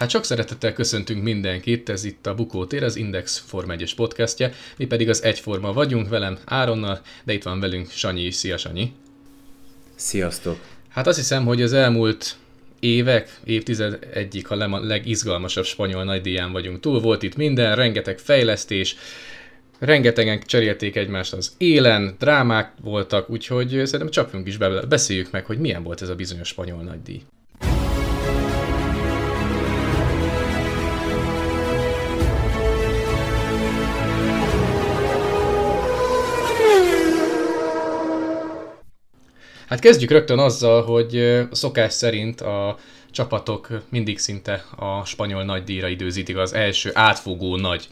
Hát sok szeretettel köszöntünk mindenkit, ez itt a Bukótér, az Index Form 1 podcastja, mi pedig az Egyforma vagyunk velem Áronnal, de itt van velünk Sanyi is. Szia Sanyi! Sziasztok! Hát azt hiszem, hogy az elmúlt évek, évtized egyik a legizgalmasabb spanyol nagydíján vagyunk túl. Volt itt minden, rengeteg fejlesztés, rengetegen cserélték egymást az élen, drámák voltak, úgyhogy szerintem csapjunk is be, beszéljük meg, hogy milyen volt ez a bizonyos spanyol nagydíj. Hát kezdjük rögtön azzal, hogy szokás szerint a csapatok mindig szinte a spanyol nagydíjra időzítik az első átfogó nagy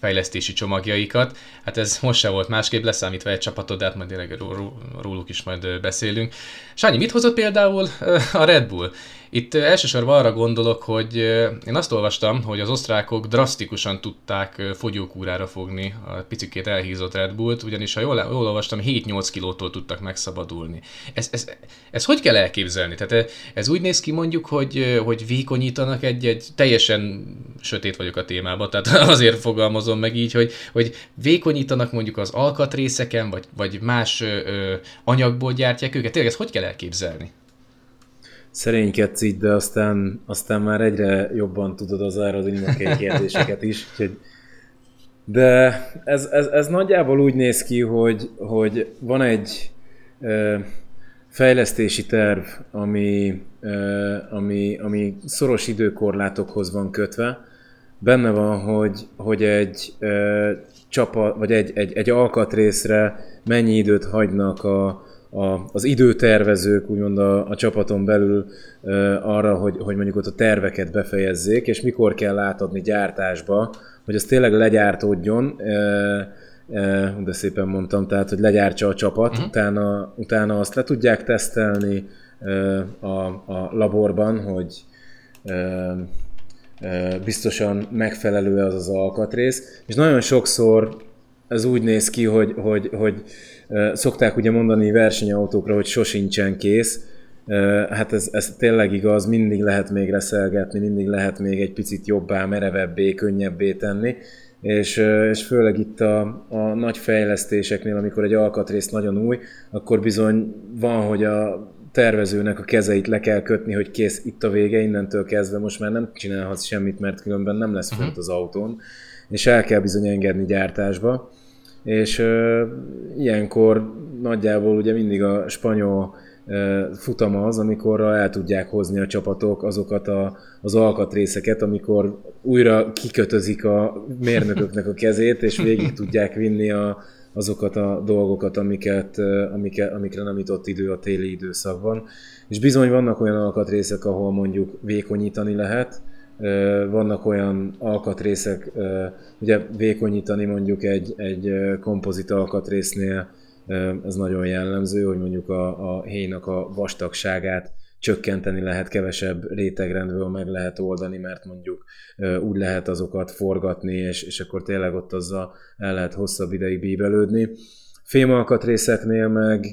fejlesztési csomagjaikat. Hát ez most se volt másképp, leszámítva egy csapatod, de hát majd róluk is majd beszélünk. Sanyi, mit hozott például a Red Bull? Itt elsősorban arra gondolok, hogy én azt olvastam, hogy az osztrákok drasztikusan tudták fogyókúrára fogni a picikét elhízott Red Bullt, ugyanis ha jól, jól olvastam, 7-8 kilótól tudtak megszabadulni. Ez, ez, ez hogy kell elképzelni? Tehát ez úgy néz ki mondjuk, hogy, hogy vékonyítanak egy-egy, teljesen sötét vagyok a témában, tehát azért fogalmazom meg így, hogy, hogy vékonyítanak mondjuk az alkatrészeken, vagy, vagy más ö, anyagból gyártják őket. Tényleg ezt hogy kell elképzelni? Szerénykedsz így, de aztán, aztán már egyre jobban tudod az aerodinamikai kérdéseket is. Úgyhogy de ez, ez, ez nagyjából úgy néz ki, hogy, hogy van egy ö, fejlesztési terv, ami, ö, ami, ami szoros időkorlátokhoz van kötve. Benne van, hogy, hogy egy ö, csapat, vagy egy, egy, egy alkatrészre mennyi időt hagynak a, a, az időtervezők úgymond a, a csapaton belül e, arra, hogy, hogy mondjuk ott a terveket befejezzék, és mikor kell átadni gyártásba, hogy az tényleg legyártódjon, e, e, de szépen mondtam, tehát, hogy legyártsa a csapat, uh-huh. utána, utána azt le tudják tesztelni e, a, a laborban, hogy e, biztosan megfelelő az az alkatrész, és nagyon sokszor ez úgy néz ki, hogy, hogy, hogy Szokták ugye mondani versenyautókra, hogy sosincsen kész, Hát ez, ez tényleg igaz, mindig lehet még reszelgetni, mindig lehet még egy picit jobbá, merevebbé, könnyebbé tenni, és, és főleg itt a, a nagy fejlesztéseknél, amikor egy alkatrész nagyon új, akkor bizony van, hogy a tervezőnek a kezeit le kell kötni, hogy kész, itt a vége, innentől kezdve most már nem csinálhatsz semmit, mert különben nem lesz fönt mhm. az autón, és el kell bizony engedni gyártásba és uh, ilyenkor nagyjából ugye mindig a spanyol futama az, amikor el tudják hozni a csapatok azokat a, az alkatrészeket, amikor újra kikötözik a mérnököknek a kezét, és végig tudják vinni a, azokat a dolgokat, amiket, amiket, amikre nem jutott idő a téli időszakban. És bizony vannak olyan alkatrészek, ahol mondjuk vékonyítani lehet, vannak olyan alkatrészek, ugye vékonyítani mondjuk egy, egy kompozit alkatrésznél, ez nagyon jellemző, hogy mondjuk a, a héjnak a vastagságát csökkenteni lehet, kevesebb rétegrendből meg lehet oldani, mert mondjuk úgy lehet azokat forgatni, és, és akkor tényleg ott azzal el lehet hosszabb ideig bíbelődni. Fémalkatrészeknél meg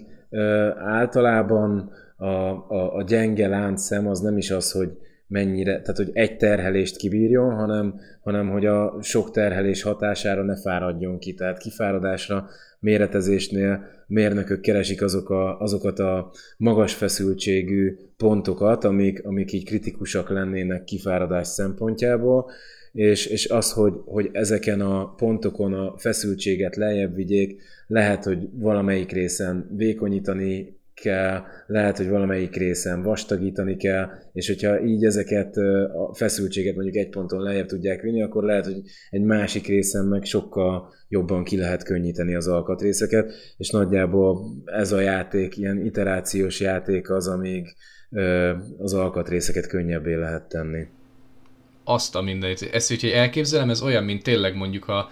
általában a, a, a gyenge láncszem az nem is az, hogy mennyire, tehát hogy egy terhelést kibírjon, hanem, hanem hogy a sok terhelés hatására ne fáradjon ki. Tehát kifáradásra, méretezésnél mérnökök keresik azok a, azokat a magas feszültségű pontokat, amik, amik így kritikusak lennének kifáradás szempontjából, és, és az, hogy, hogy ezeken a pontokon a feszültséget lejjebb vigyék, lehet, hogy valamelyik részen vékonyítani kell, lehet, hogy valamelyik részen vastagítani kell, és hogyha így ezeket a feszültséget mondjuk egy ponton lejjebb tudják vinni, akkor lehet, hogy egy másik részen meg sokkal jobban ki lehet könnyíteni az alkatrészeket, és nagyjából ez a játék, ilyen iterációs játék az, amíg az alkatrészeket könnyebbé lehet tenni azt a mindenit. Ezt, hogy elképzelem, ez olyan, mint tényleg mondjuk a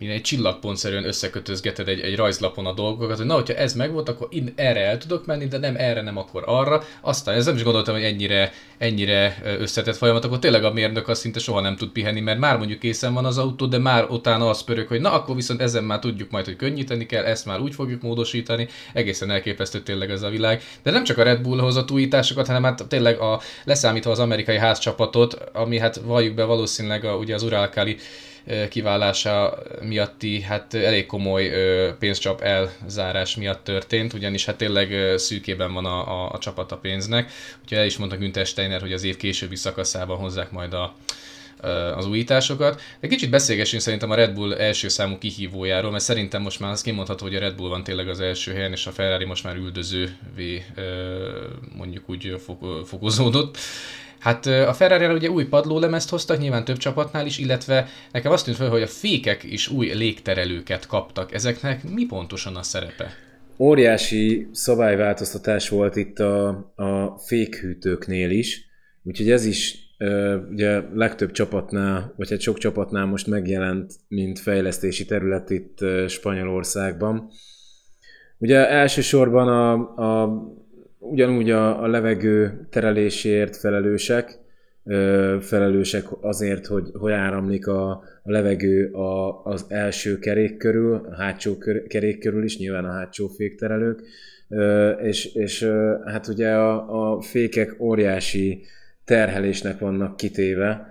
mint egy csillagpontszerűen összekötözgeted egy, egy rajzlapon a dolgokat, hogy na, hogyha ez megvolt, akkor in, erre el tudok menni, de nem erre, nem akkor arra. Aztán ez nem is gondoltam, hogy ennyire, ennyire összetett folyamat, akkor tényleg a mérnök azt szinte soha nem tud pihenni, mert már mondjuk készen van az autó, de már utána az pörög, hogy na, akkor viszont ezen már tudjuk majd, hogy könnyíteni kell, ezt már úgy fogjuk módosítani. Egészen elképesztő tényleg ez a világ. De nem csak a Red Bull hozott újításokat, hanem hát tényleg a, leszámítva az amerikai házcsapatot, ami hát valljuk be valószínűleg a, ugye az Uralkali kiválása miatti hát elég komoly pénzcsap elzárás miatt történt, ugyanis hát tényleg szűkében van a, a, a csapat a pénznek. Úgyhogy el is mondta Günther Steiner, hogy az év későbbi szakaszában hozzák majd a, az újításokat. De kicsit beszélgessünk szerintem a Red Bull első számú kihívójáról, mert szerintem most már az kimondható, hogy a Red Bull van tényleg az első helyen, és a Ferrari most már üldözővé mondjuk úgy fokozódott. Hát a ferrari ugye új padlólemezt hoztak, nyilván több csapatnál is, illetve nekem azt tűnt fel, hogy a fékek is új légterelőket kaptak. Ezeknek mi pontosan a szerepe? Óriási szabályváltoztatás volt itt a, a fékhűtőknél is, úgyhogy ez is ugye legtöbb csapatnál, vagy hát sok csapatnál most megjelent, mint fejlesztési terület itt Spanyolországban. Ugye elsősorban a, a ugyanúgy a, a levegő terelésért felelősek, felelősek azért, hogy, hogy áramlik a, a levegő a, az első kerék körül, a hátsó kerék körül is, nyilván a hátsó fékterelők, és, és hát ugye a, a fékek óriási terhelésnek vannak kitéve.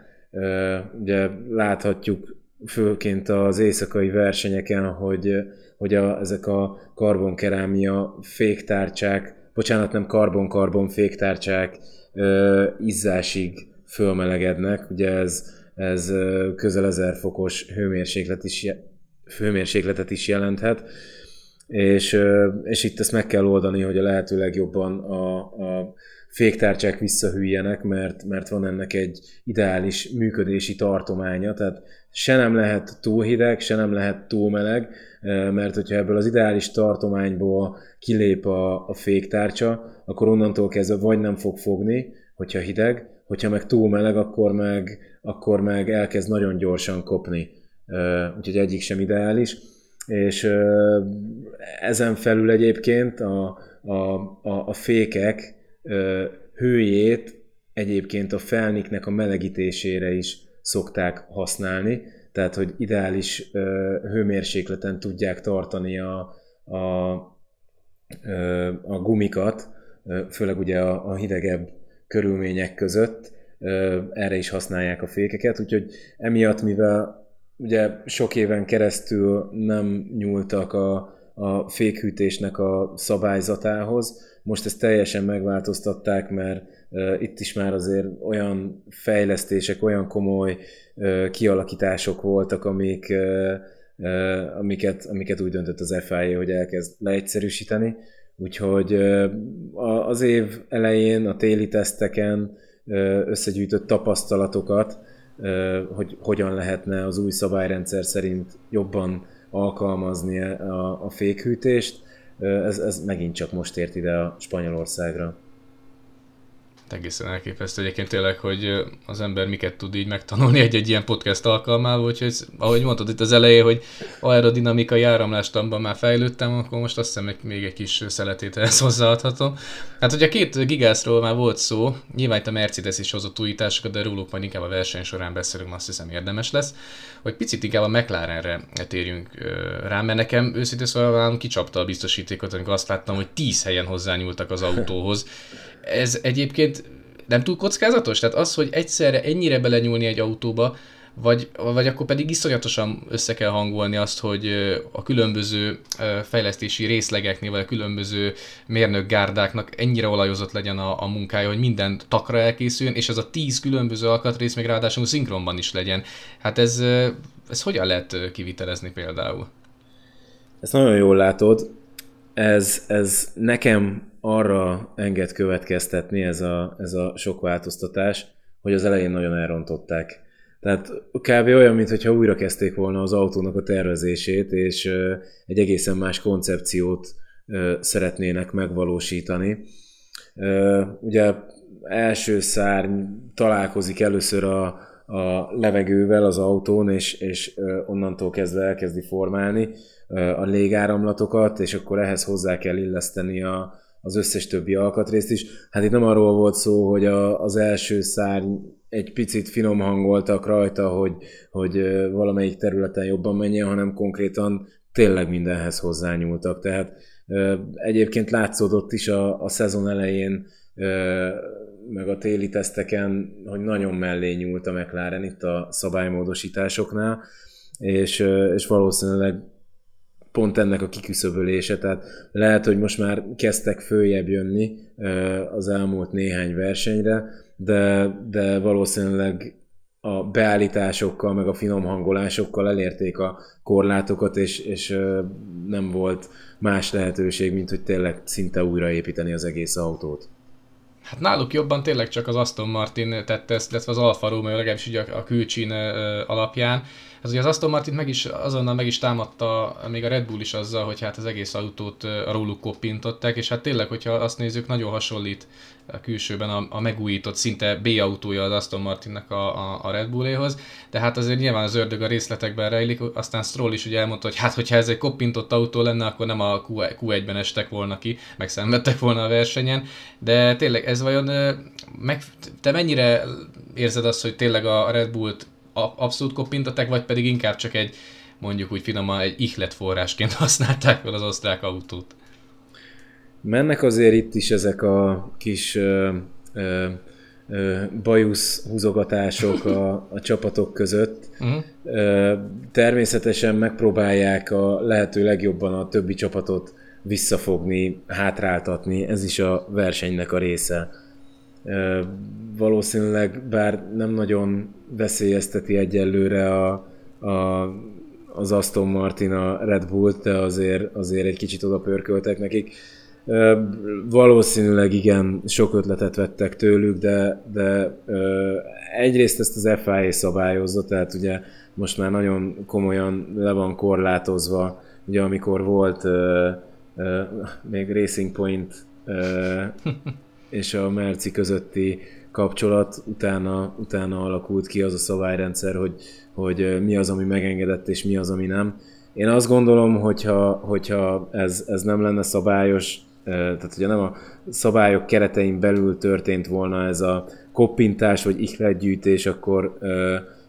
Ugye láthatjuk főként az éjszakai versenyeken, hogy, hogy a, ezek a karbonkerámia féktárcsák bocsánat, nem karbon-karbon féktárcsák izzásig fölmelegednek, ugye ez, ez közel 1000 fokos hőmérséklet is, hőmérsékletet is jelenthet, és, és itt ezt meg kell oldani, hogy a lehető legjobban a, a féktárcsák visszahűljenek, mert, mert van ennek egy ideális működési tartománya, tehát se nem lehet túl hideg, se nem lehet túl meleg, mert hogyha ebből az ideális tartományból kilép a, a féktárcsa, akkor onnantól kezdve vagy nem fog fogni, hogyha hideg, hogyha meg túl meleg, akkor meg, akkor meg elkezd nagyon gyorsan kopni. Úgyhogy egyik sem ideális. És ezen felül egyébként a, a, a, a fékek hőjét egyébként a felniknek a melegítésére is szokták használni, tehát hogy ideális hőmérsékleten tudják tartani a, a, a gumikat, főleg ugye a, a hidegebb körülmények között, erre is használják a fékeket, úgyhogy emiatt, mivel ugye sok éven keresztül nem nyúltak a, a fékhűtésnek a szabályzatához, most ezt teljesen megváltoztatták, mert itt is már azért olyan fejlesztések, olyan komoly kialakítások voltak, amik, amiket, amiket úgy döntött az FIA, hogy elkezd leegyszerűsíteni. Úgyhogy az év elején a téli teszteken összegyűjtött tapasztalatokat, hogy hogyan lehetne az új szabályrendszer szerint jobban alkalmazni a, a fékhűtést, ez, ez megint csak most ért ide a Spanyolországra egészen elképesztő egyébként tényleg, hogy az ember miket tud így megtanulni egy-egy ilyen podcast alkalmával, úgyhogy ahogy mondtad itt az elején, hogy aerodinamikai áramlástamban már fejlődtem, akkor most azt hiszem még egy kis szeletét ehhez hozzáadhatom. Hát ugye két gigászról már volt szó, nyilván itt a Mercedes is hozott újításokat, de róluk majd inkább a verseny során beszélünk, azt hiszem érdemes lesz, hogy picit inkább a McLarenre térjünk rá, mert nekem őszintén szóval kicsapta a biztosítékot, amikor azt láttam, hogy 10 helyen hozzányúltak az autóhoz, ez egyébként nem túl kockázatos? Tehát az, hogy egyszerre ennyire belenyúlni egy autóba, vagy, vagy akkor pedig iszonyatosan össze kell hangolni azt, hogy a különböző fejlesztési részlegeknél, vagy a különböző mérnökgárdáknak ennyire olajozott legyen a, a munkája, hogy minden takra elkészüljön, és ez a tíz különböző alkatrész még ráadásul szinkronban is legyen. Hát ez, ez hogyan lehet kivitelezni például? Ezt nagyon jól látod. Ez, ez nekem arra enged következtetni ez a, ez a sok változtatás, hogy az elején nagyon elrontották. Tehát kb. olyan, mintha újra kezdték volna az autónak a tervezését, és egy egészen más koncepciót szeretnének megvalósítani. Ugye első szárny találkozik először a, a levegővel az autón, és, és onnantól kezdve elkezdi formálni a légáramlatokat, és akkor ehhez hozzá kell illeszteni a, az összes többi alkatrészt is. Hát itt nem arról volt szó, hogy a, az első szárny egy picit finom hangoltak rajta, hogy, hogy valamelyik területen jobban menjen, hanem konkrétan tényleg mindenhez hozzányúltak. Tehát egyébként látszódott is a, a szezon elején, meg a téli teszteken, hogy nagyon mellé nyúlt a McLaren itt a szabálymódosításoknál, és, és valószínűleg pont ennek a kiküszöbölése, tehát lehet, hogy most már kezdtek följebb jönni az elmúlt néhány versenyre, de, de valószínűleg a beállításokkal, meg a finom hangolásokkal elérték a korlátokat, és, és nem volt más lehetőség, mint hogy tényleg szinte újraépíteni az egész autót. Hát náluk jobban tényleg csak az Aston Martin tette ezt, illetve az Alfa Romeo legalábbis ugye a, a alapján. Ez ugye az Aston Martin meg is, azonnal meg is támadta még a Red Bull is azzal, hogy hát az egész autót róluk koppintották, és hát tényleg, hogyha azt nézzük, nagyon hasonlít a külsőben a, a megújított, szinte B autója az Aston Martinnek a, a, a Red Bulléhoz, de hát azért nyilván az ördög a részletekben rejlik, aztán Stroll is ugye elmondta, hogy hát hogyha ez egy koppintott autó lenne, akkor nem a Q1-ben estek volna ki, meg volna a versenyen, de tényleg ez vajon, meg, te mennyire érzed azt, hogy tényleg a Red Bullt abszolút koppintották, vagy pedig inkább csak egy mondjuk úgy finoman egy ihlet forrásként használták fel az osztrák autót? Mennek azért itt is ezek a kis ö, ö, ö, bajusz húzogatások a, a csapatok között. Uh-huh. Ö, természetesen megpróbálják a lehető legjobban a többi csapatot visszafogni, hátráltatni, ez is a versenynek a része. Valószínűleg, bár nem nagyon veszélyezteti egyelőre a, a, az Aston Martin a Red Bull-t, de azért, azért egy kicsit oda pörköltek nekik. Valószínűleg igen, sok ötletet vettek tőlük, de, de egyrészt ezt az FIA szabályozza, tehát ugye most már nagyon komolyan le van korlátozva, ugye amikor volt még Racing Point és a Merci közötti kapcsolat, utána, utána alakult ki az a szabályrendszer, hogy, hogy mi az, ami megengedett, és mi az, ami nem. Én azt gondolom, hogyha, hogyha ez, ez nem lenne szabályos, tehát ugye nem a szabályok keretein belül történt volna ez a koppintás vagy ihletgyűjtés, akkor,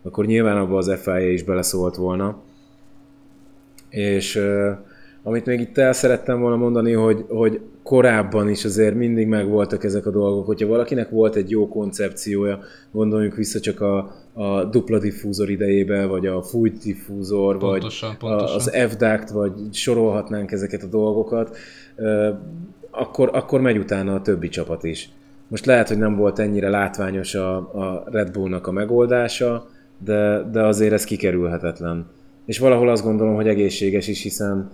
akkor nyilván abban az FIA is beleszólt volna. És amit még itt el szerettem volna mondani, hogy, hogy korábban is azért mindig megvoltak ezek a dolgok. Hogyha valakinek volt egy jó koncepciója, gondoljunk vissza csak a, a dupla diffúzor idejébe, vagy a fújt diffúzor, pontosan, vagy pontosan. az f vagy sorolhatnánk ezeket a dolgokat, akkor, akkor megy utána a többi csapat is. Most lehet, hogy nem volt ennyire látványos a, a Red Bullnak a megoldása, de, de azért ez kikerülhetetlen. És valahol azt gondolom, hogy egészséges is, hiszen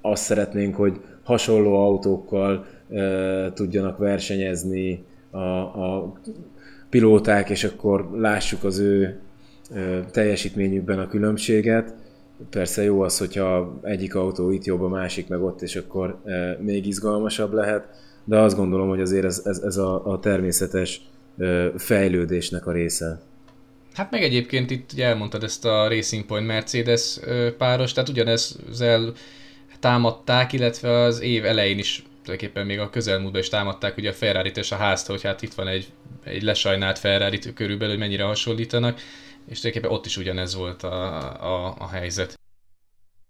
azt szeretnénk, hogy hasonló autókkal tudjanak versenyezni a, a pilóták, és akkor lássuk az ő teljesítményükben a különbséget. Persze jó az, hogyha egyik autó itt jobb, a másik meg ott, és akkor még izgalmasabb lehet, de azt gondolom, hogy azért ez, ez, ez a, a természetes fejlődésnek a része. Hát meg egyébként itt ugye elmondtad ezt a Racing Point Mercedes páros, tehát ugyanezzel támadták, illetve az év elején is tulajdonképpen még a közelmúltban is támadták ugye a ferrari és a házt, hogy hát itt van egy, egy lesajnált ferrari körülbelül, hogy mennyire hasonlítanak, és tulajdonképpen ott is ugyanez volt a, a, a helyzet.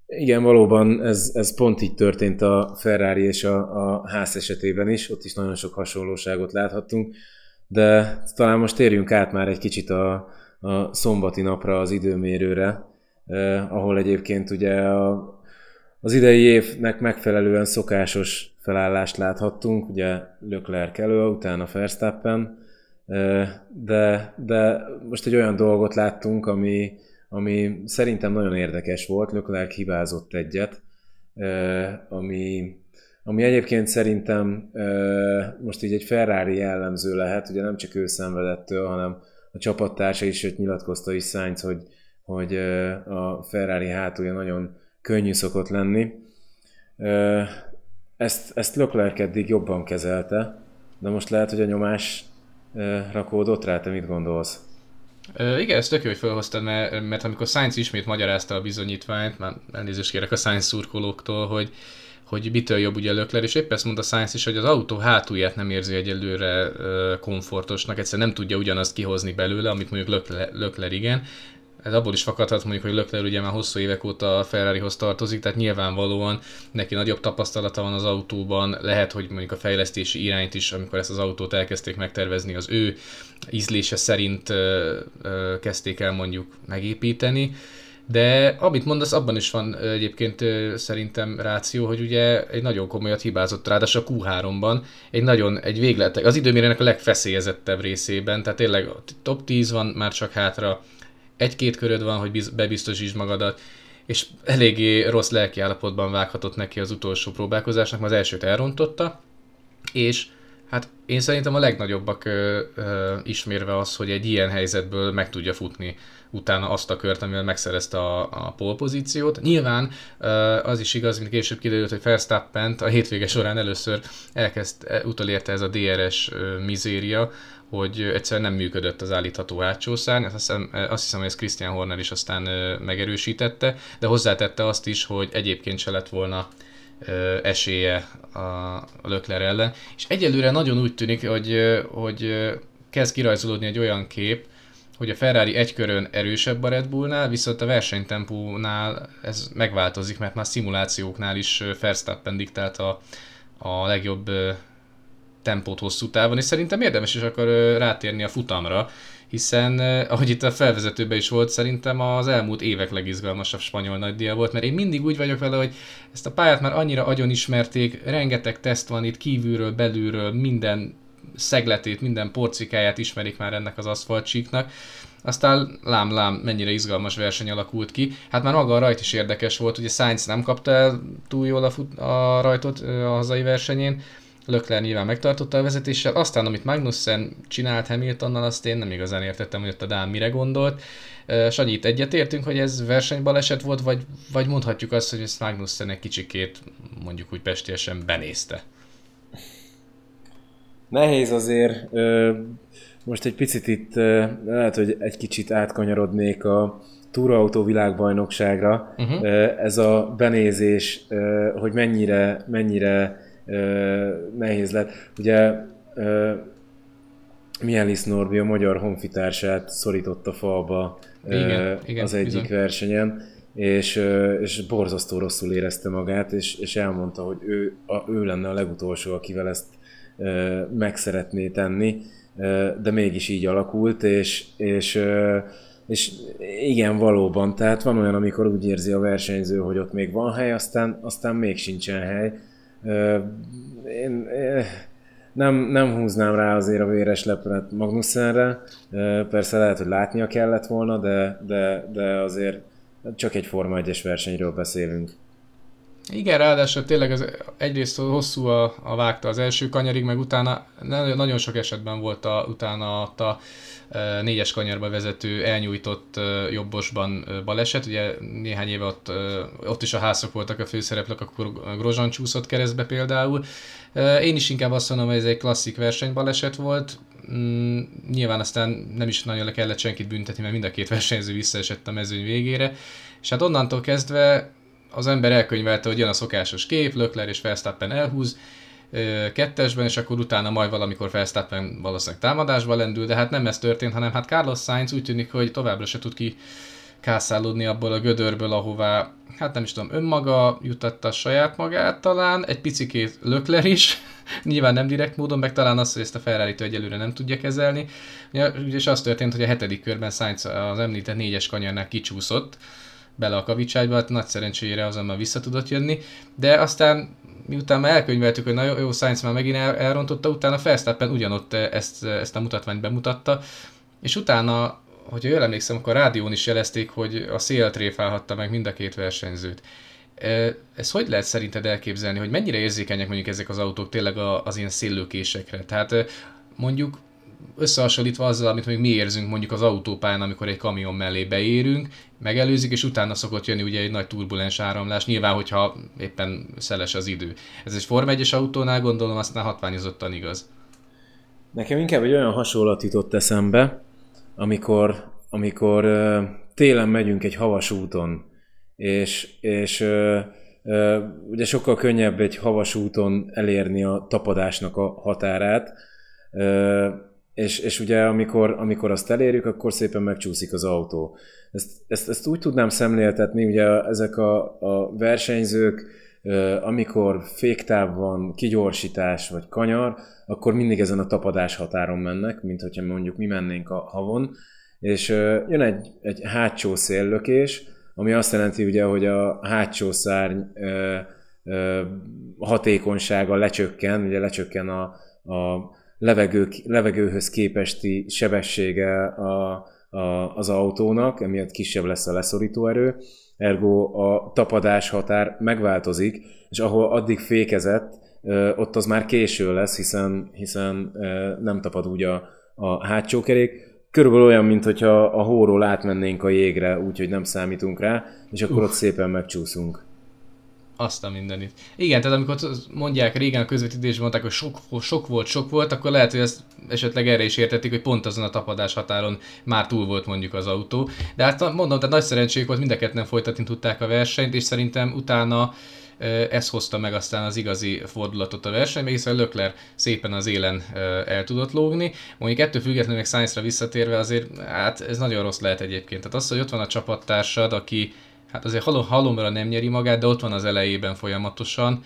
Igen, valóban ez, ez pont így történt a Ferrari és a, a ház esetében is, ott is nagyon sok hasonlóságot láthattunk, de talán most térjünk át már egy kicsit a, a szombati napra az időmérőre, eh, ahol egyébként ugye a, az idei évnek megfelelően szokásos felállást láthattunk, ugye Leclerc elő, utána Verstappen, eh, de, de most egy olyan dolgot láttunk, ami, ami szerintem nagyon érdekes volt, Leclerc hibázott egyet, eh, ami, ami egyébként szerintem most így egy Ferrari jellemző lehet, ugye nem csak ő szenvedettől, hanem a csapattársa is, sőt nyilatkozta is Sainz, hogy, hogy a Ferrari hátulja nagyon könnyű szokott lenni. Ezt, ezt Leclerc eddig jobban kezelte, de most lehet, hogy a nyomás rakódott rá, te mit gondolsz? Ö, igen, ezt tök jó, hogy felhoztad, mert, mert amikor Sainz ismét magyarázta a bizonyítványt, már elnézést kérek a Sainz szurkolóktól, hogy, hogy mitől jobb ugye Lökler, és épp ezt mondta Sainz is, hogy az autó hátulját nem érzi egyelőre komfortosnak, egyszerűen nem tudja ugyanazt kihozni belőle, amit mondjuk Lökler, Lökler igen, ez abból is fakadhat mondjuk, hogy Lökler ugye már hosszú évek óta a Ferrarihoz tartozik, tehát nyilvánvalóan neki nagyobb tapasztalata van az autóban, lehet, hogy mondjuk a fejlesztési irányt is, amikor ezt az autót elkezdték megtervezni, az ő ízlése szerint kezdték el mondjuk megépíteni. De amit mondasz, abban is van egyébként szerintem ráció, hogy ugye egy nagyon komolyat hibázott ráadásul a Q3-ban, egy nagyon, egy végletek, az időmérének a legfeszélyezettebb részében, tehát tényleg top 10 van már csak hátra, egy-két köröd van, hogy bebiztosítsd magadat, és eléggé rossz lelkiállapotban vághatott neki az utolsó próbálkozásnak, mert az elsőt elrontotta, és hát én szerintem a legnagyobbak ö, ö, ismérve az, hogy egy ilyen helyzetből meg tudja futni utána azt a kört, amivel megszerezte a, a pole pozíciót. Nyilván az is igaz, mint később kiderült, hogy Verstappen a hétvége során először elkezd, e, utolérte ez a DRS mizéria, hogy egyszerűen nem működött az állítható hátsó szárny, azt hiszem, azt hiszem, hogy ezt Christian Horner is aztán megerősítette, de hozzátette azt is, hogy egyébként se lett volna esélye a Lökler ellen, és egyelőre nagyon úgy tűnik, hogy, hogy kezd kirajzolódni egy olyan kép, hogy a Ferrari egy körön erősebb a Red Bullnál, viszont a versenytempónál ez megváltozik, mert már szimulációknál is Verstappen diktálta a, legjobb tempót hosszú távon, és szerintem érdemes is akkor rátérni a futamra, hiszen ahogy itt a felvezetőben is volt, szerintem az elmúlt évek legizgalmasabb spanyol nagydíja volt, mert én mindig úgy vagyok vele, hogy ezt a pályát már annyira agyon ismerték, rengeteg teszt van itt kívülről, belülről, minden szegletét, minden porcikáját ismerik már ennek az aszfaltsíknak, aztán lám-lám mennyire izgalmas verseny alakult ki. Hát már maga a rajt is érdekes volt, ugye Sainz nem kapta el túl jól a, fut- a rajtot a hazai versenyén, Lökler nyilván megtartotta a vezetéssel, aztán amit Magnussen csinált Hamiltonnal, azt én nem igazán értettem, hogy ott a Dán mire gondolt. Sanyi, itt egyetértünk, hogy ez versenybaleset volt, vagy, vagy mondhatjuk azt, hogy ezt Magnussen egy kicsikét mondjuk úgy pestiesen benézte? Nehéz azért. Most egy picit itt lehet, hogy egy kicsit átkanyarodnék a túrautó világbajnokságra. Uh-huh. Ez a benézés, hogy mennyire, mennyire nehéz lett. Ugye Mielis Norbi a magyar honfitársát szorította falba igen, igen, az egyik bizony. versenyen, és, és borzasztó rosszul érezte magát, és, és elmondta, hogy ő, a, ő lenne a legutolsó, akivel ezt meg szeretné tenni, de mégis így alakult, és, és, és igen, valóban, tehát van olyan, amikor úgy érzi a versenyző, hogy ott még van hely, aztán, aztán még sincsen hely. Én nem, nem húznám rá azért a véres leplet Magnussenre, persze lehet, hogy látnia kellett volna, de, de, de azért csak egy Forma 1-es versenyről beszélünk. Igen, ráadásul tényleg az, egyrészt hosszú a, a vágta az első kanyarig, meg utána nagyon sok esetben volt a, utána a e, négyes kanyarba vezető elnyújtott e, jobbosban e, baleset. Ugye néhány éve ott, ott is a házok voltak a főszereplők, akkor Grozsan csúszott keresztbe például. Én is inkább azt mondom, hogy ez egy klasszik versenybaleset volt. Mm, nyilván aztán nem is nagyon le kellett senkit büntetni, mert mind a két versenyző visszaesett a mezőny végére. És hát onnantól kezdve az ember elkönyvelte, hogy jön a szokásos kép, Lökler és Verstappen elhúz kettesben, és akkor utána majd valamikor Verstappen valószínűleg támadásba lendül, de hát nem ez történt, hanem hát Carlos Sainz úgy tűnik, hogy továbbra se tud ki kászálódni abból a gödörből, ahová, hát nem is tudom, önmaga jutatta saját magát talán, egy picikét Lökler is, nyilván nem direkt módon, meg talán az, hogy ezt a ferrari egyelőre nem tudja kezelni. És az történt, hogy a hetedik körben Sainz az említett négyes kanyarnál kicsúszott, bele a kavicságyba, hát nagy szerencsére azonnal vissza tudott jönni, de aztán miután már elkönyveltük, hogy na jó, jó Sainz már megint el, elrontotta, utána Verstappen ugyanott ezt, ezt a mutatványt bemutatta, és utána, hogyha jól emlékszem, akkor a rádión is jelezték, hogy a szél tréfálhatta meg mind a két versenyzőt. Ez hogy lehet szerinted elképzelni, hogy mennyire érzékenyek mondjuk ezek az autók tényleg az ilyen széllőkésekre? Tehát mondjuk összehasonlítva azzal, amit még mi érzünk mondjuk az autópályán, amikor egy kamion mellé beérünk, megelőzik, és utána szokott jönni ugye egy nagy turbulens áramlás, nyilván, hogyha éppen szeles az idő. Ez egy Form 1 autónál gondolom aztán hatványozottan igaz. Nekem inkább egy olyan hasonlat jutott eszembe, amikor amikor télen megyünk egy havas úton, és, és ugye sokkal könnyebb egy havas úton elérni a tapadásnak a határát, és, és ugye amikor, amikor azt elérjük, akkor szépen megcsúszik az autó. Ezt, ezt, ezt úgy tudnám szemléltetni, ugye ezek a, a versenyzők, amikor féktáv van, kigyorsítás vagy kanyar, akkor mindig ezen a tapadás határon mennek, mint hogyha mondjuk mi mennénk a havon, és jön egy, egy hátsó széllökés, ami azt jelenti ugye, hogy a hátsó szárny hatékonysága lecsökken, ugye lecsökken a, a levegő, levegőhöz képesti sebessége a, a, az autónak, emiatt kisebb lesz a leszorító erő, ergo a tapadás határ megváltozik, és ahol addig fékezett, ott az már késő lesz, hiszen, hiszen nem tapad úgy a, a hátsó kerék. Körülbelül olyan, mint hogyha a hóról átmennénk a jégre, úgyhogy nem számítunk rá, és akkor Uf. ott szépen megcsúszunk. Azt a mindenit. Igen, tehát amikor mondják régen a közvetítésben mondták, hogy sok, sok volt, sok volt, akkor lehet, hogy ezt esetleg erre is értették, hogy pont azon a tapadás határon már túl volt mondjuk az autó. De hát mondom, tehát nagy szerencsék volt, mindeket nem folytatni tudták a versenyt, és szerintem utána ez hozta meg aztán az igazi fordulatot a versenyben, hiszen Lökler szépen az élen el tudott lógni. Mondjuk ettől függetlenül meg Sainzra visszatérve azért, hát ez nagyon rossz lehet egyébként. Tehát az, hogy ott van a csapattársad, aki hát azért halom, halomra nem nyeri magát, de ott van az elejében folyamatosan,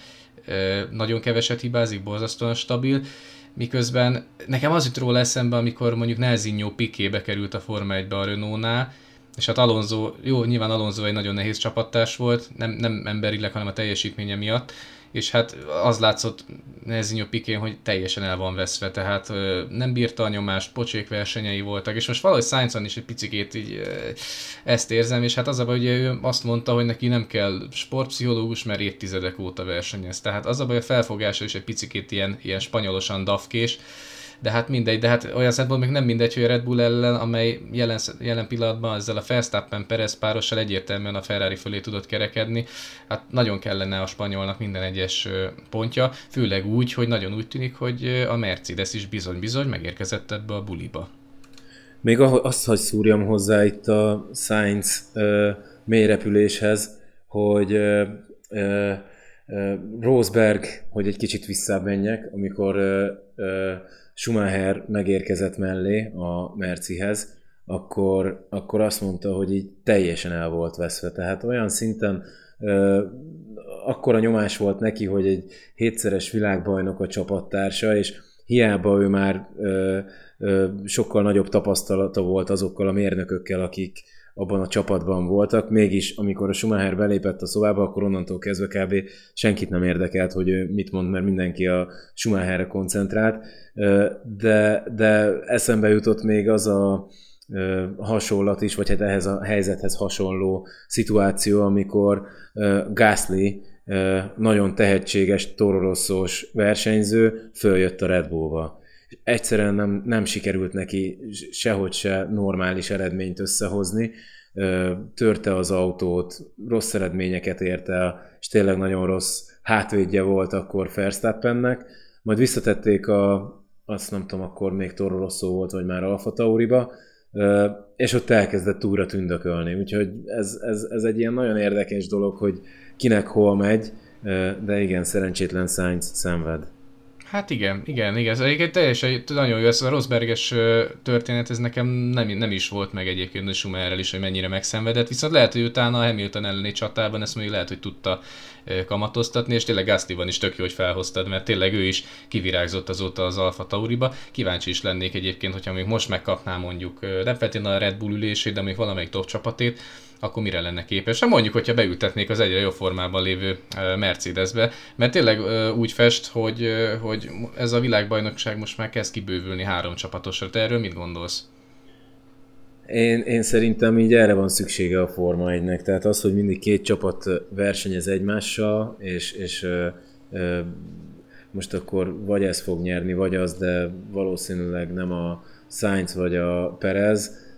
nagyon keveset hibázik, borzasztóan stabil, miközben nekem az jut róla eszembe, amikor mondjuk Nelzinho Piqué került a Forma 1-be a Renault-nál, és hát Alonso, jó, nyilván Alonso egy nagyon nehéz csapattárs volt, nem, nem emberileg, hanem a teljesítménye miatt, és hát az látszott Nezinho Pikén, hogy teljesen el van veszve, tehát nem bírta a nyomást, pocsék versenyei voltak, és most valahogy Sainzon is egy picikét így ezt érzem, és hát az a baj, hogy ő azt mondta, hogy neki nem kell sportpszichológus, mert évtizedek óta versenyez. Tehát az a baj, a felfogása is egy picikét ilyen, ilyen spanyolosan dafkés, de hát mindegy, de hát olyan szempontból még nem mindegy, hogy a Red Bull ellen, amely jelen, jelen pillanatban ezzel a Verstappen Perez párossal egyértelműen a Ferrari fölé tudott kerekedni, hát nagyon kellene a spanyolnak minden egyes pontja, főleg úgy, hogy nagyon úgy tűnik, hogy a Mercedes is bizony-bizony megérkezett ebbe a buliba. Még azt, hogy szúrjam hozzá itt a Sainz uh, mélyrepüléshez, hogy uh, uh, Rosberg, hogy egy kicsit visszamenjek, amikor Schumacher megérkezett mellé a Mercihez, akkor, akkor azt mondta, hogy így teljesen el volt veszve. Tehát olyan szinten ö, akkora nyomás volt neki, hogy egy hétszeres világbajnok a csapattársa, és hiába ő már ö, ö, sokkal nagyobb tapasztalata volt azokkal a mérnökökkel, akik, abban a csapatban voltak, mégis amikor a Schumacher belépett a szobába, akkor onnantól kezdve kb. senkit nem érdekelt, hogy mit mond, mert mindenki a Schumacherre koncentrált, de, de eszembe jutott még az a hasonlat is, vagy hát ehhez a helyzethez hasonló szituáció, amikor Gasly nagyon tehetséges tororoszós versenyző följött a Red Bullba egyszerűen nem, nem sikerült neki sehogy se normális eredményt összehozni, törte az autót, rossz eredményeket érte el, és tényleg nagyon rossz hátvédje volt akkor Verstappennek, majd visszatették a, azt nem tudom, akkor még Toro Rosso volt, vagy már Alfa Tauriba, és ott elkezdett újra tündökölni. Úgyhogy ez, ez, ez egy ilyen nagyon érdekes dolog, hogy kinek hol megy, de igen, szerencsétlen Sainz szenved. Hát igen, igen, igen. Ez egyébként teljesen nagyon jó. Ez a Rosberges történet, ez nekem nem, nem is volt meg egyébként a Schumacherrel is, hogy mennyire megszenvedett. Viszont lehet, hogy utána a Hamilton elleni csatában ezt még lehet, hogy tudta kamatoztatni, és tényleg Gasly-ban is tök jó, hogy felhoztad, mert tényleg ő is kivirágzott azóta az Alfa Tauriba. Kíváncsi is lennék egyébként, hogyha még most megkapná mondjuk nem feltétlenül a Red Bull ülését, de még valamelyik top csapatét, akkor mire lenne képes? Hát mondjuk, hogyha beültetnék az egyre jobb formában lévő Mercedesbe, mert tényleg úgy fest, hogy, hogy ez a világbajnokság most már kezd kibővülni három csapatosra. Te erről mit gondolsz? Én, én szerintem így erre van szüksége a Forma 1-nek. Tehát az, hogy mindig két csapat versenyez egymással, és, és ö, ö, most akkor vagy ez fog nyerni, vagy az, de valószínűleg nem a Sainz vagy a Perez,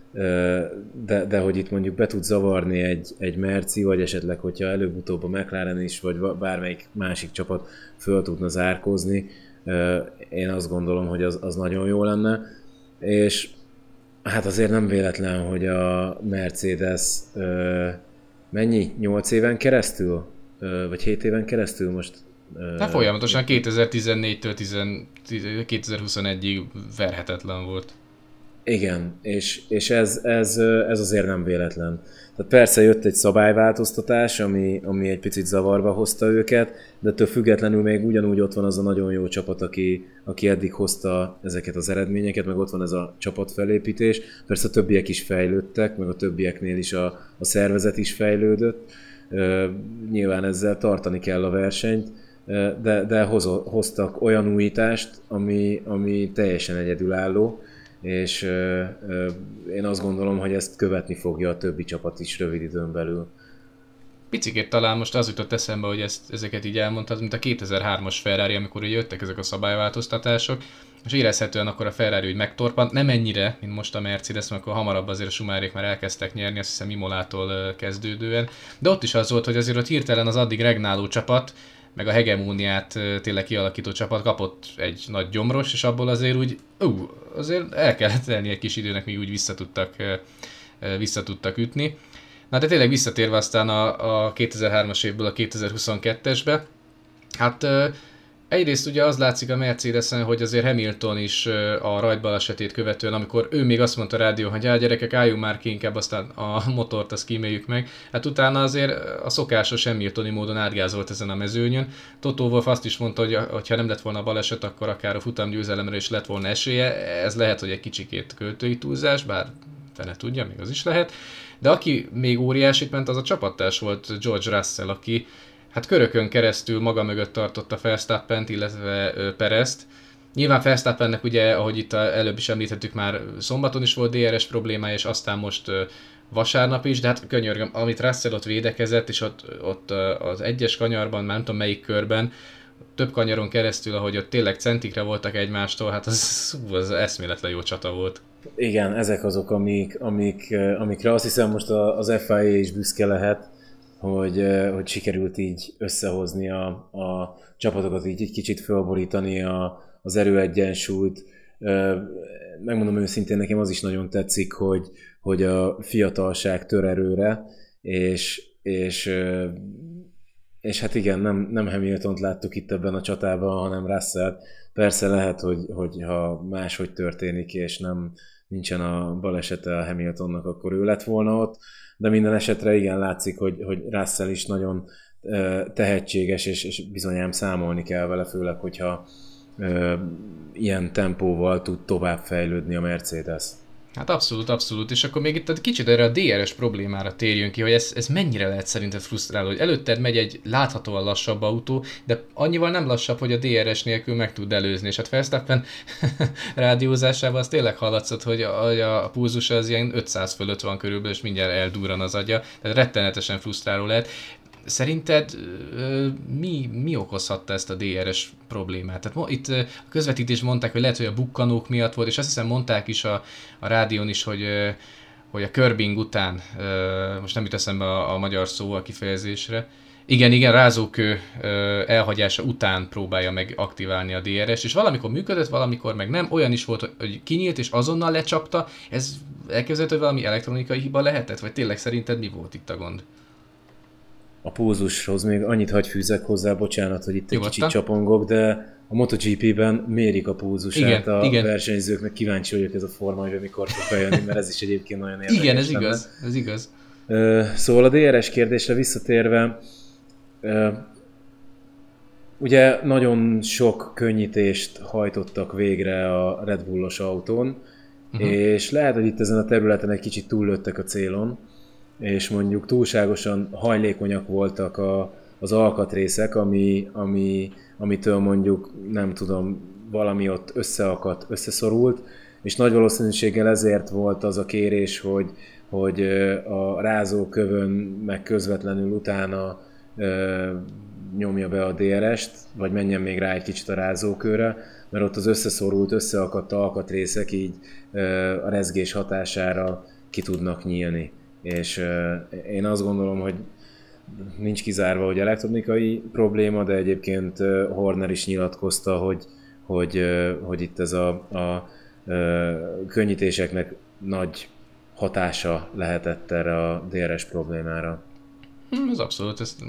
de, de hogy itt mondjuk be tud zavarni egy, egy Merci, vagy esetleg, hogyha előbb-utóbb a McLaren is, vagy bármelyik másik csapat föl tudna zárkózni, én azt gondolom, hogy az, az nagyon jó lenne. És Hát azért nem véletlen, hogy a Mercedes mennyi? 8 éven keresztül? Vagy 7 éven keresztül most? Hát folyamatosan 2014-től 2021-ig verhetetlen volt. Igen, és, és ez, ez, ez azért nem véletlen. Tehát persze jött egy szabályváltoztatás, ami, ami egy picit zavarba hozta őket, de ettől függetlenül még ugyanúgy ott van az a nagyon jó csapat, aki, aki eddig hozta ezeket az eredményeket, meg ott van ez a csapatfelépítés. Persze a többiek is fejlődtek, meg a többieknél is a, a szervezet is fejlődött. Nyilván ezzel tartani kell a versenyt, de, de hoz, hoztak olyan újítást, ami, ami teljesen egyedülálló és én azt gondolom, hogy ezt követni fogja a többi csapat is rövid időn belül. Picikét talán most az jutott eszembe, hogy ezt, ezeket így elmondtad, mint a 2003-as Ferrari, amikor ugye jöttek ezek a szabályváltoztatások, és érezhetően akkor a Ferrari úgy megtorpant, nem ennyire, mint most a Mercedes, mert akkor hamarabb azért a Sumárék már elkezdtek nyerni, azt hiszem Imolától kezdődően, de ott is az volt, hogy azért ott hirtelen az addig regnáló csapat, meg a hegemóniát tényleg kialakító csapat kapott egy nagy gyomros, és abból azért úgy, ú, azért el kellett tenni egy kis időnek, míg úgy visszatudtak, visszatudtak ütni. Na de tényleg visszatérve aztán a, a 2003-as évből a 2022-esbe, hát Egyrészt ugye az látszik a Mercedesen, hogy azért Hamilton is a rajtbalesetét követően, amikor ő még azt mondta a rádió, hogy hát gyerekek, álljunk már ki, inkább aztán a motort azt kíméljük meg. Hát utána azért a szokásos Hamiltoni módon átgázolt ezen a mezőnyön. Toto Wolff azt is mondta, hogy ha nem lett volna a baleset, akkor akár a futam győzelemre is lett volna esélye. Ez lehet, hogy egy kicsikét költői túlzás, bár fene tudja, még az is lehet. De aki még óriásit ment, az a csapattárs volt George Russell, aki hát körökön keresztül maga mögött tartotta Verstappent, illetve Perezt. Nyilván Verstappennek ugye, ahogy itt előbb is említettük már, szombaton is volt DRS problémája, és aztán most vasárnap is, de hát könyörgöm, amit Russell ott védekezett, és ott, ott az egyes kanyarban, már nem tudom melyik körben, több kanyaron keresztül, ahogy ott tényleg centikre voltak egymástól, hát az, az eszméletlen jó csata volt. Igen, ezek azok, amik, amik, amikre azt hiszem most az FIA is büszke lehet, hogy, hogy sikerült így összehozni a, a csapatokat, így egy kicsit fölborítani a, az erőegyensúlyt. Megmondom őszintén, nekem az is nagyon tetszik, hogy, hogy a fiatalság tör erőre, és, és, és hát igen, nem, nem Hamilton-t láttuk itt ebben a csatában, hanem russell Persze lehet, hogy, hogy ha máshogy történik, és nem nincsen a balesete a Hamiltonnak, akkor ő lett volna ott, de minden esetre igen látszik, hogy, hogy Russell is nagyon tehetséges, és, és bizonyám számolni kell vele, főleg, hogyha ö, ilyen tempóval tud tovább fejlődni a Mercedes. Hát abszolút, abszolút, és akkor még itt egy kicsit erre a DRS problémára térjünk ki, hogy ez, ez mennyire lehet szerinted frusztráló, hogy előtted megy egy láthatóan lassabb autó, de annyival nem lassabb, hogy a DRS nélkül meg tud előzni, és hát Verstappen rádiózásában az tényleg hallatszott, hogy a, a pulzus az ilyen 500 fölött van körülbelül, és mindjárt eldurran az agya, tehát rettenetesen frusztráló lehet. Szerinted mi, mi okozhatta ezt a DRS problémát? Tehát itt a közvetítés mondták, hogy lehet, hogy a bukkanók miatt volt, és azt hiszem mondták is a, a rádión is, hogy hogy a körbing után, most nem jut eszembe a, a magyar szó a kifejezésre, igen, igen, rázókő elhagyása után próbálja meg aktiválni a DRS, és valamikor működött, valamikor meg nem. Olyan is volt, hogy kinyílt és azonnal lecsapta. Ez elképzelhető, hogy valami elektronikai hiba lehetett? Vagy tényleg szerinted mi volt itt a gond? A pulzushoz még annyit hagy fűzek hozzá, bocsánat, hogy itt egy Nyugodtan. kicsit csapongok, de a MotoGP-ben mérik a pulzusát igen, a igen. versenyzőknek, kíváncsi vagyok ez a forma, hogy mikor fog bejönni, mert ez is egyébként nagyon érdekes. Igen, ez lenne. igaz, ez igaz. Szóval a DRS kérdésre visszatérve, ugye nagyon sok könnyítést hajtottak végre a Red Bullos autón, uh-huh. és lehet, hogy itt ezen a területen egy kicsit túllőttek a célon, és mondjuk túlságosan hajlékonyak voltak a, az alkatrészek, ami, ami, amitől mondjuk nem tudom, valami ott összeakadt, összeszorult, és nagy valószínűséggel ezért volt az a kérés, hogy, hogy a rázókövön meg közvetlenül utána ö, nyomja be a DRS-t, vagy menjen még rá egy kicsit a rázókőre, mert ott az összeszorult, összeakadt alkatrészek így ö, a rezgés hatására ki tudnak nyílni és én azt gondolom, hogy nincs kizárva, hogy elektronikai probléma, de egyébként Horner is nyilatkozta, hogy, hogy, hogy itt ez a, a könnyítéseknek nagy hatása lehetett erre a DRS problémára. Hm, ez abszolút, ezt,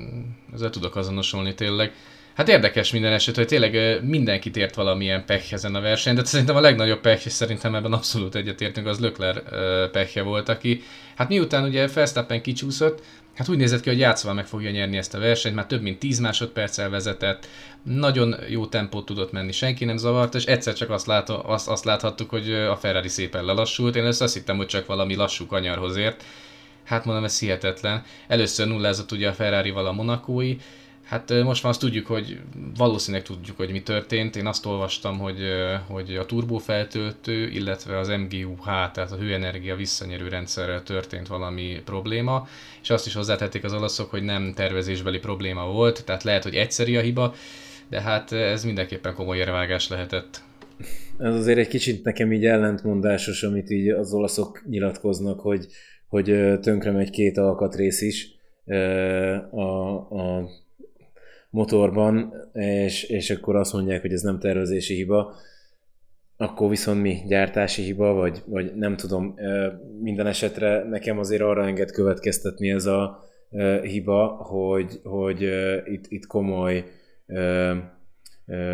ezzel tudok azonosulni tényleg. Hát érdekes minden eset, hogy tényleg mindenkit ért valamilyen pech ezen a versenyen, de szerintem a legnagyobb pech, és szerintem ebben abszolút egyetértünk, az Lökler pechje volt, aki hát miután ugye Verstappen kicsúszott, hát úgy nézett ki, hogy játszva meg fogja nyerni ezt a versenyt, már több mint 10 másodperccel vezetett, nagyon jó tempót tudott menni, senki nem zavart, és egyszer csak azt, lát, azt, azt láthattuk, hogy a Ferrari szépen lelassult, én ezt azt hittem, hogy csak valami lassú kanyarhoz ért, hát mondom, ez hihetetlen. Először nullázott ugye a Ferrari-val a Monakói, Hát most már azt tudjuk, hogy valószínűleg tudjuk, hogy mi történt. Én azt olvastam, hogy, hogy a turbófeltöltő, illetve az MGUH, tehát a hőenergia visszanyerő rendszerrel történt valami probléma, és azt is hozzátették az olaszok, hogy nem tervezésbeli probléma volt, tehát lehet, hogy egyszeri a hiba, de hát ez mindenképpen komoly érvágás lehetett. Ez azért egy kicsit nekem így ellentmondásos, amit így az olaszok nyilatkoznak, hogy, hogy tönkre megy két alkatrész is a, a motorban, és, és akkor azt mondják, hogy ez nem tervezési hiba, akkor viszont mi? Gyártási hiba, vagy, vagy nem tudom, minden esetre nekem azért arra enged következtetni ez a hiba, hogy, hogy itt, itt komoly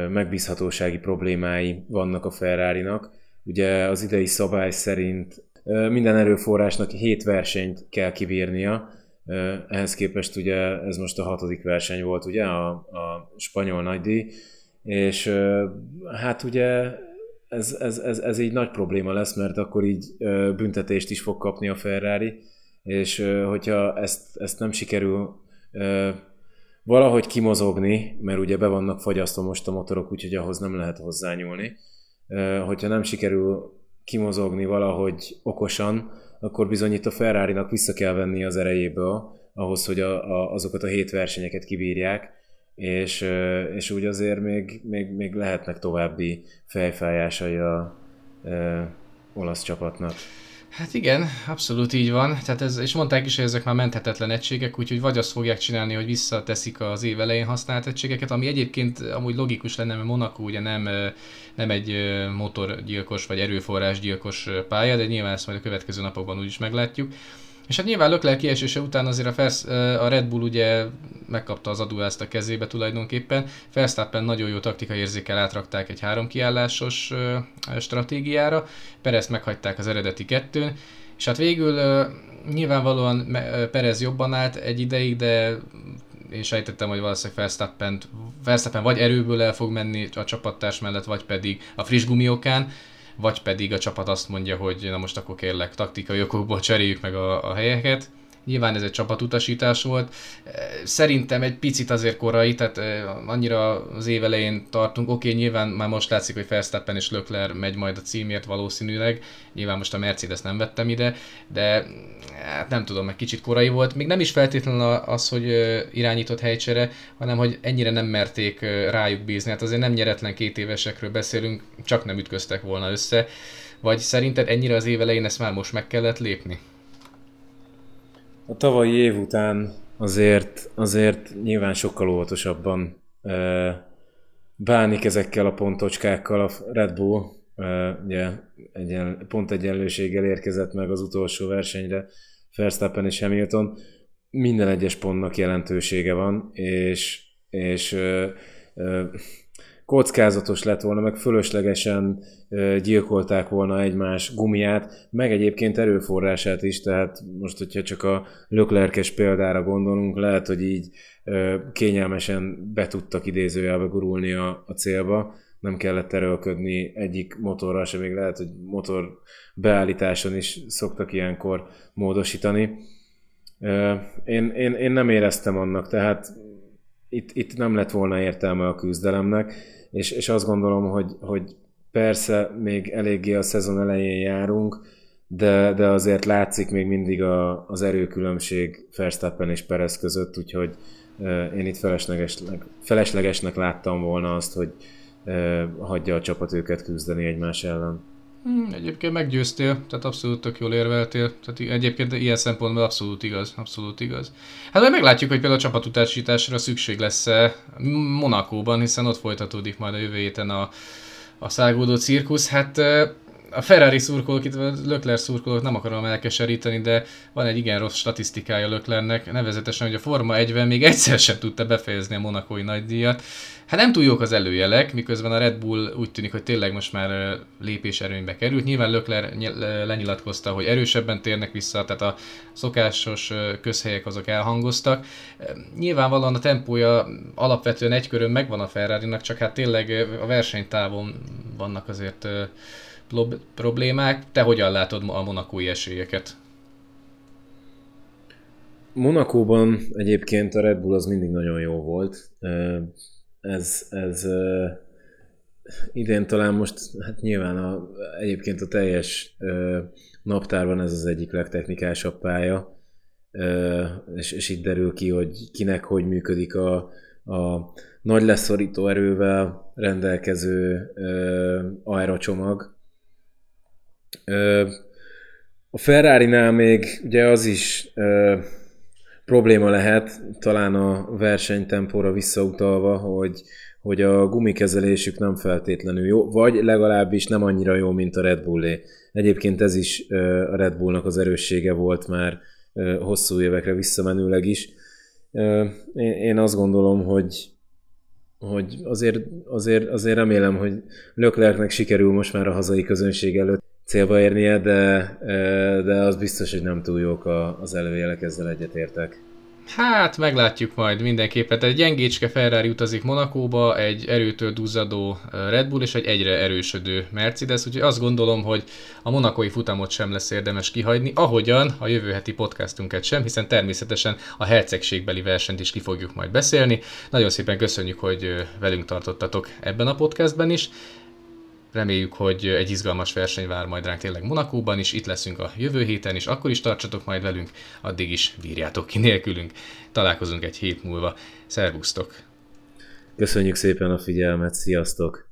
megbízhatósági problémái vannak a Ferrari-nak. Ugye az idei szabály szerint minden erőforrásnak 7 versenyt kell kibírnia, ehhez képest ugye ez most a hatodik verseny volt, ugye, a, a spanyol nagydíj, és hát ugye ez, ez, ez, ez így nagy probléma lesz, mert akkor így büntetést is fog kapni a Ferrari, és hogyha ezt, ezt nem sikerül valahogy kimozogni, mert ugye be vannak fagyasztva most a motorok, úgyhogy ahhoz nem lehet hozzányúlni, hogyha nem sikerül kimozogni valahogy okosan, akkor bizony itt a Ferrari-nak vissza kell venni az erejéből, ahhoz, hogy a, a, azokat a hét versenyeket kibírják, és, és úgy azért még, még, még lehetnek további fejfájásai a, a olasz csapatnak. Hát igen, abszolút így van. Tehát ez, és mondták is, hogy ezek már menthetetlen egységek, úgyhogy vagy azt fogják csinálni, hogy visszateszik az év elején használt egységeket, ami egyébként amúgy logikus lenne, mert Monaco ugye nem, nem egy motorgyilkos vagy erőforrásgyilkos pálya, de nyilván ezt majd a következő napokban úgyis meglátjuk. És hát nyilván Lökler kiesése után azért a, Fersz, a Red Bull ugye megkapta az aduászt a kezébe tulajdonképpen. Verstappen nagyon jó taktikai érzékel átrakták egy három kiállásos stratégiára, Perez meghagyták az eredeti kettőn, és hát végül nyilvánvalóan Perez jobban állt egy ideig, de én sejtettem, hogy valószínűleg Verstappen, Verstappen vagy erőből el fog menni a csapattárs mellett, vagy pedig a friss gumiokán, vagy pedig a csapat azt mondja, hogy na most akkor kérlek taktikai okokból cseréljük meg a, a helyeket. Nyilván ez egy csapatutasítás volt. Szerintem egy picit azért korai, tehát annyira az év elején tartunk. Oké, okay, nyilván már most látszik, hogy Verstappen és Lökler megy majd a címért valószínűleg. Nyilván most a Mercedes nem vettem ide, de hát nem tudom, egy kicsit korai volt. Még nem is feltétlenül az, hogy irányított helycsere, hanem hogy ennyire nem merték rájuk bízni. Hát azért nem nyeretlen két évesekről beszélünk, csak nem ütköztek volna össze. Vagy szerinted ennyire az év elején ezt már most meg kellett lépni? A tavalyi év után azért, azért nyilván sokkal óvatosabban e, bánik ezekkel a pontocskákkal a Red Bull. E, ugye egyen, pont egyenlőséggel érkezett meg az utolsó versenyre Verstappen és Hamilton. Minden egyes pontnak jelentősége van, és, és e, e, kockázatos lett volna, meg fölöslegesen gyilkolták volna egymás gumiát, meg egyébként erőforrását is, tehát most, hogyha csak a löklerkes példára gondolunk, lehet, hogy így kényelmesen be tudtak idézőjelbe gurulni a, a célba, nem kellett erőlködni egyik motorral sem, még lehet, hogy motor beállításon is szoktak ilyenkor módosítani. Én, én, én nem éreztem annak, tehát itt, itt nem lett volna értelme a küzdelemnek, és, és azt gondolom, hogy, hogy persze még eléggé a szezon elején járunk, de, de azért látszik még mindig a, az erőkülönbség Verstappen és Perez között, úgyhogy én itt feleslegesnek, feleslegesnek láttam volna azt, hogy hagyja a csapat őket küzdeni egymás ellen. Hmm, egyébként meggyőztél, tehát abszolút tök jól érveltél. Tehát egyébként ilyen szempontból abszolút igaz, abszolút igaz. Hát majd meglátjuk, hogy például a csapatutasításra szükség lesz-e Monakóban, hiszen ott folytatódik majd a jövő héten a, a szágódó cirkusz. Hát a Ferrari szurkolók, itt Lökler szurkolók nem akarom elkeseríteni, de van egy igen rossz statisztikája Löklernek, nevezetesen, hogy a Forma 1-ben még egyszer sem tudta befejezni a monakói nagydíjat. Hát nem túl jók az előjelek, miközben a Red Bull úgy tűnik, hogy tényleg most már lépés erőnybe került. Nyilván Lökler lenyilatkozta, hogy erősebben térnek vissza, tehát a szokásos közhelyek azok elhangoztak. Nyilvánvalóan a tempója alapvetően egy körön megvan a ferrari csak hát tényleg a versenytávon vannak azért problémák. Te hogyan látod a monakói esélyeket? Monakóban egyébként a Red Bull az mindig nagyon jó volt. Ez, ez idén talán most, hát nyilván a, egyébként a teljes naptárban ez az egyik legtechnikásabb pálya, és, és itt derül ki, hogy kinek hogy működik a, a nagy leszorító erővel rendelkező aerocsomag, a Ferrari-nál még ugye az is probléma lehet, talán a versenytempóra visszautalva, hogy, hogy a gumikezelésük nem feltétlenül jó, vagy legalábbis nem annyira jó, mint a Red Bullé. Egyébként ez is a Red Bullnak az erőssége volt már hosszú évekre visszamenőleg is. Én, azt gondolom, hogy hogy azért, azért, azért remélem, hogy Löklerknek sikerül most már a hazai közönség előtt célba érnie, de, de az biztos, hogy nem túl jók az előjelek, ezzel egyetértek. Hát, meglátjuk majd mindenképpen. Egy gyengécske Ferrari utazik Monakóba, egy erőtől duzzadó Red Bull és egy egyre erősödő Mercedes, úgyhogy azt gondolom, hogy a monakói futamot sem lesz érdemes kihagyni, ahogyan a jövő heti podcastunkat sem, hiszen természetesen a hercegségbeli versenyt is ki fogjuk majd beszélni. Nagyon szépen köszönjük, hogy velünk tartottatok ebben a podcastben is. Reméljük, hogy egy izgalmas verseny vár majd ránk tényleg Monakóban is, itt leszünk a jövő héten is, akkor is tartsatok majd velünk, addig is bírjátok ki nélkülünk. Találkozunk egy hét múlva. Szervusztok! Köszönjük szépen a figyelmet, sziasztok!